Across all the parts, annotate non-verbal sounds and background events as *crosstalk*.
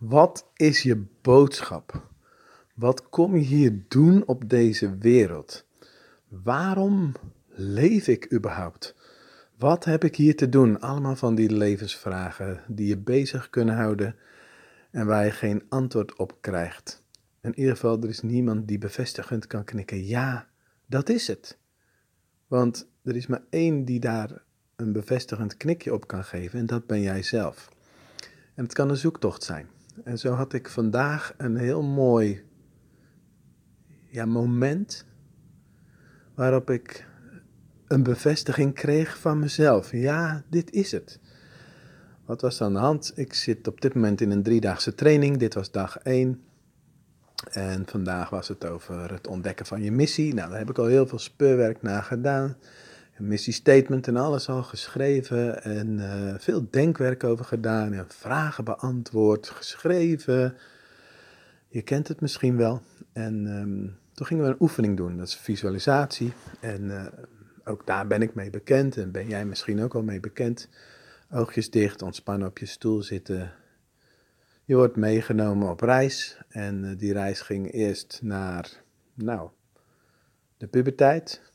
Wat is je boodschap? Wat kom je hier doen op deze wereld? Waarom leef ik überhaupt? Wat heb ik hier te doen? Allemaal van die levensvragen die je bezig kunnen houden en waar je geen antwoord op krijgt. In ieder geval, er is niemand die bevestigend kan knikken. Ja, dat is het. Want er is maar één die daar een bevestigend knikje op kan geven en dat ben jij zelf. En het kan een zoektocht zijn. En zo had ik vandaag een heel mooi ja, moment waarop ik een bevestiging kreeg van mezelf. Ja, dit is het. Wat was er aan de hand? Ik zit op dit moment in een driedaagse training. Dit was dag 1. En vandaag was het over het ontdekken van je missie. Nou, daar heb ik al heel veel speurwerk naar gedaan. Een missiestatement en alles al geschreven. En uh, veel denkwerk over gedaan. En vragen beantwoord, geschreven. Je kent het misschien wel. En um, toen gingen we een oefening doen. Dat is visualisatie. En uh, ook daar ben ik mee bekend. En ben jij misschien ook al mee bekend. Oogjes dicht, ontspannen op je stoel zitten. Je wordt meegenomen op reis. En uh, die reis ging eerst naar, nou, de puberteit.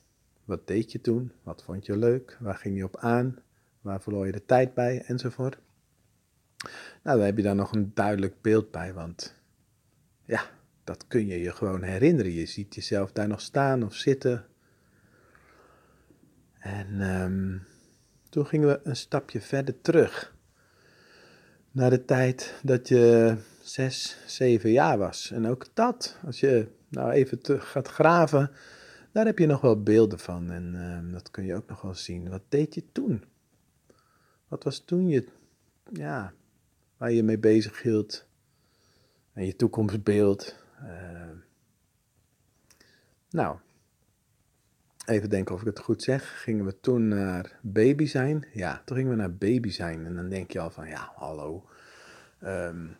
Wat deed je toen? Wat vond je leuk? Waar ging je op aan? Waar verloor je de tijd bij? Enzovoort. Nou, dan heb je daar nog een duidelijk beeld bij, want ja, dat kun je je gewoon herinneren. Je ziet jezelf daar nog staan of zitten. En um, toen gingen we een stapje verder terug. Naar de tijd dat je zes, zeven jaar was. En ook dat, als je nou even gaat graven, daar heb je nog wel beelden van en uh, dat kun je ook nog wel zien. Wat deed je toen? Wat was toen je, ja, waar je mee bezig hield? En je toekomstbeeld. Uh, nou, even denken of ik het goed zeg. Gingen we toen naar baby zijn? Ja, toen gingen we naar baby zijn. En dan denk je al van, ja, hallo. Um,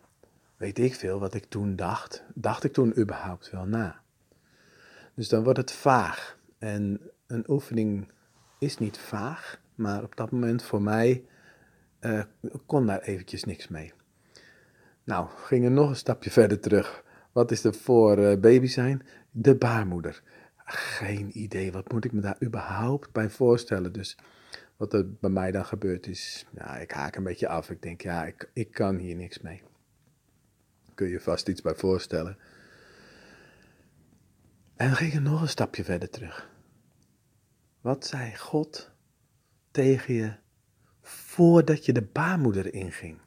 weet ik veel wat ik toen dacht. Dacht ik toen überhaupt wel na? Dus dan wordt het vaag. En een oefening is niet vaag, maar op dat moment voor mij uh, kon daar eventjes niks mee. Nou, gingen nog een stapje *laughs* verder terug. Wat is er voor uh, baby zijn? De baarmoeder. Geen idee, wat moet ik me daar überhaupt bij voorstellen? Dus wat er bij mij dan gebeurt is, ja, ik haak een beetje af. Ik denk, ja, ik, ik kan hier niks mee. Kun je vast iets bij voorstellen. En we gingen nog een stapje verder terug. Wat zei God tegen je voordat je de baarmoeder inging?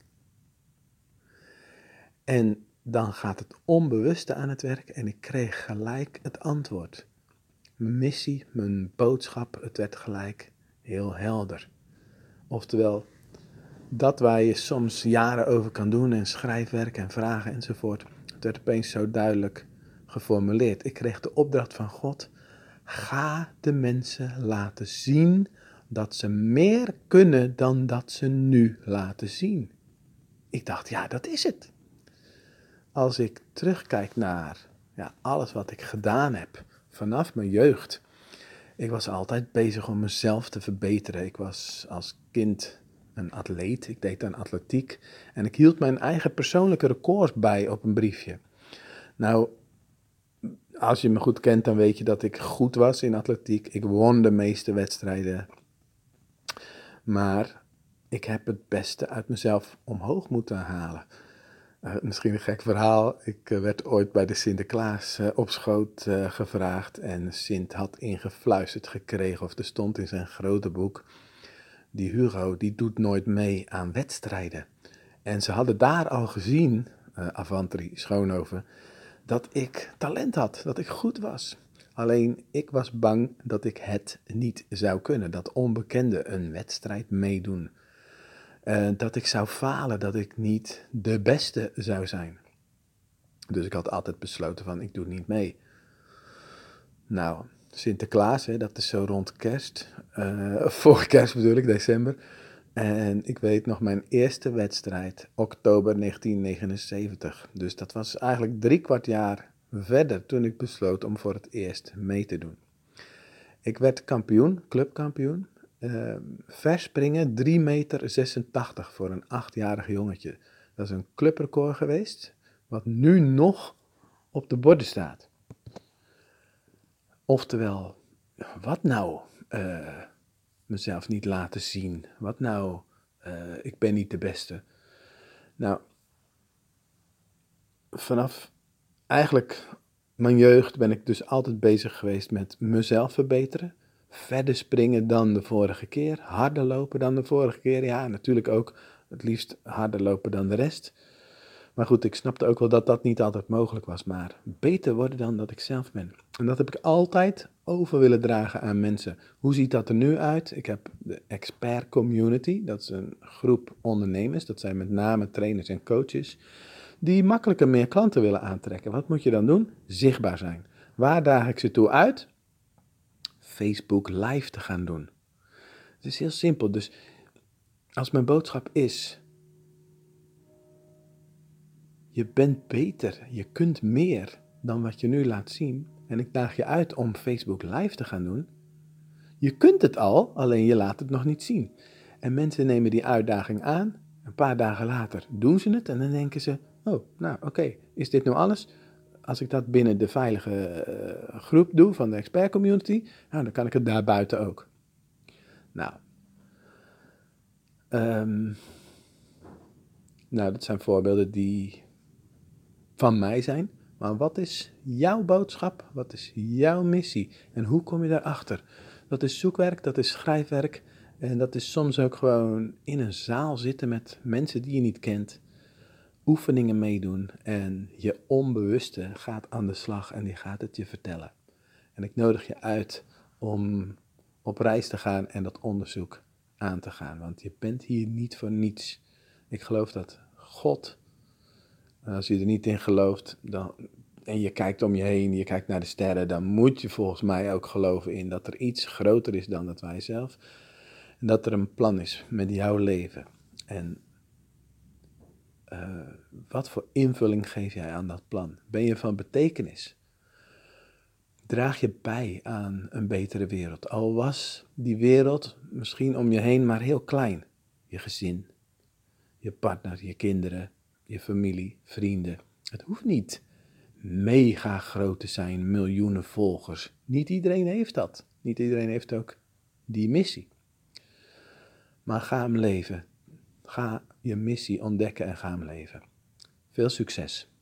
En dan gaat het onbewuste aan het werk en ik kreeg gelijk het antwoord. Mijn missie, mijn boodschap, het werd gelijk heel helder. Oftewel, dat waar je soms jaren over kan doen en schrijfwerk en vragen enzovoort, het werd opeens zo duidelijk geformuleerd. Ik kreeg de opdracht van God: ga de mensen laten zien dat ze meer kunnen dan dat ze nu laten zien. Ik dacht, ja, dat is het. Als ik terugkijk naar ja, alles wat ik gedaan heb vanaf mijn jeugd. Ik was altijd bezig om mezelf te verbeteren. Ik was als kind een atleet. Ik deed aan atletiek. En ik hield mijn eigen persoonlijke records bij op een briefje. Nou, als je me goed kent, dan weet je dat ik goed was in atletiek. Ik won de meeste wedstrijden. Maar ik heb het beste uit mezelf omhoog moeten halen. Uh, misschien een gek verhaal. Ik uh, werd ooit bij de Sinterklaas uh, op schoot gevraagd. En Sint had ingefluisterd gekregen, of er stond in zijn grote boek. Die Hugo, die doet nooit mee aan wedstrijden. En ze hadden daar al gezien, Avantri Schoonhoven, dat ik talent had, dat ik goed was. Alleen ik was bang dat ik het niet zou kunnen, dat onbekende een wedstrijd meedoen. Uh, dat ik zou falen, dat ik niet de beste zou zijn. Dus ik had altijd besloten van ik doe niet mee. Nou, Sinterklaas, hè, dat is zo rond kerst, uh, *laughs* voor kerst bedoel ik, december. En ik weet nog mijn eerste wedstrijd, oktober 1979. Dus dat was eigenlijk drie kwart jaar verder toen ik besloot om voor het eerst mee te doen. Ik werd kampioen, clubkampioen. Uh, verspringen 3,86 meter voor een achtjarig jongetje. Dat is een clubrecord geweest, wat nu nog op de borden staat. Oftewel, wat nou uh, mezelf niet laten zien? Wat nou, uh, ik ben niet de beste? Nou, vanaf eigenlijk mijn jeugd ben ik dus altijd bezig geweest met mezelf verbeteren. Verder springen dan de vorige keer. Harder lopen dan de vorige keer. Ja, natuurlijk ook het liefst harder lopen dan de rest. Maar goed, ik snapte ook wel dat dat niet altijd mogelijk was. Maar beter worden dan dat ik zelf ben. En dat heb ik altijd over willen dragen aan mensen. Hoe ziet dat er nu uit? Ik heb de Expert Community. Dat is een groep ondernemers. Dat zijn met name trainers en coaches. Die makkelijker meer klanten willen aantrekken. Wat moet je dan doen? Zichtbaar zijn. Waar daag ik ze toe uit? Facebook Live te gaan doen. Het is heel simpel. Dus als mijn boodschap is: je bent beter, je kunt meer dan wat je nu laat zien. En ik daag je uit om Facebook Live te gaan doen. Je kunt het al, alleen je laat het nog niet zien. En mensen nemen die uitdaging aan. Een paar dagen later doen ze het en dan denken ze: Oh, nou oké, is dit nou alles? Als ik dat binnen de veilige eh, groep doe van de expert community, nou, dan kan ik het daar buiten ook. Nou, um, nou, dat zijn voorbeelden die van mij zijn. Maar wat is jouw boodschap? Wat is jouw missie? En hoe kom je daarachter? Dat is zoekwerk, dat is schrijfwerk. En dat is soms ook gewoon in een zaal zitten met mensen die je niet kent. Oefeningen meedoen. En je onbewuste gaat aan de slag en die gaat het je vertellen. En ik nodig je uit om op reis te gaan en dat onderzoek aan te gaan. Want je bent hier niet voor niets. Ik geloof dat God als je er niet in gelooft dan, en je kijkt om je heen, je kijkt naar de sterren, dan moet je volgens mij ook geloven in dat er iets groter is dan dat wij zelf. En dat er een plan is met jouw leven. En uh, wat voor invulling geef jij aan dat plan? Ben je van betekenis? Draag je bij aan een betere wereld? Al was die wereld misschien om je heen maar heel klein. Je gezin, je partner, je kinderen, je familie, vrienden. Het hoeft niet mega groot te zijn, miljoenen volgers. Niet iedereen heeft dat. Niet iedereen heeft ook die missie. Maar ga hem leven. Ga je missie ontdekken en ga hem leven. Veel succes.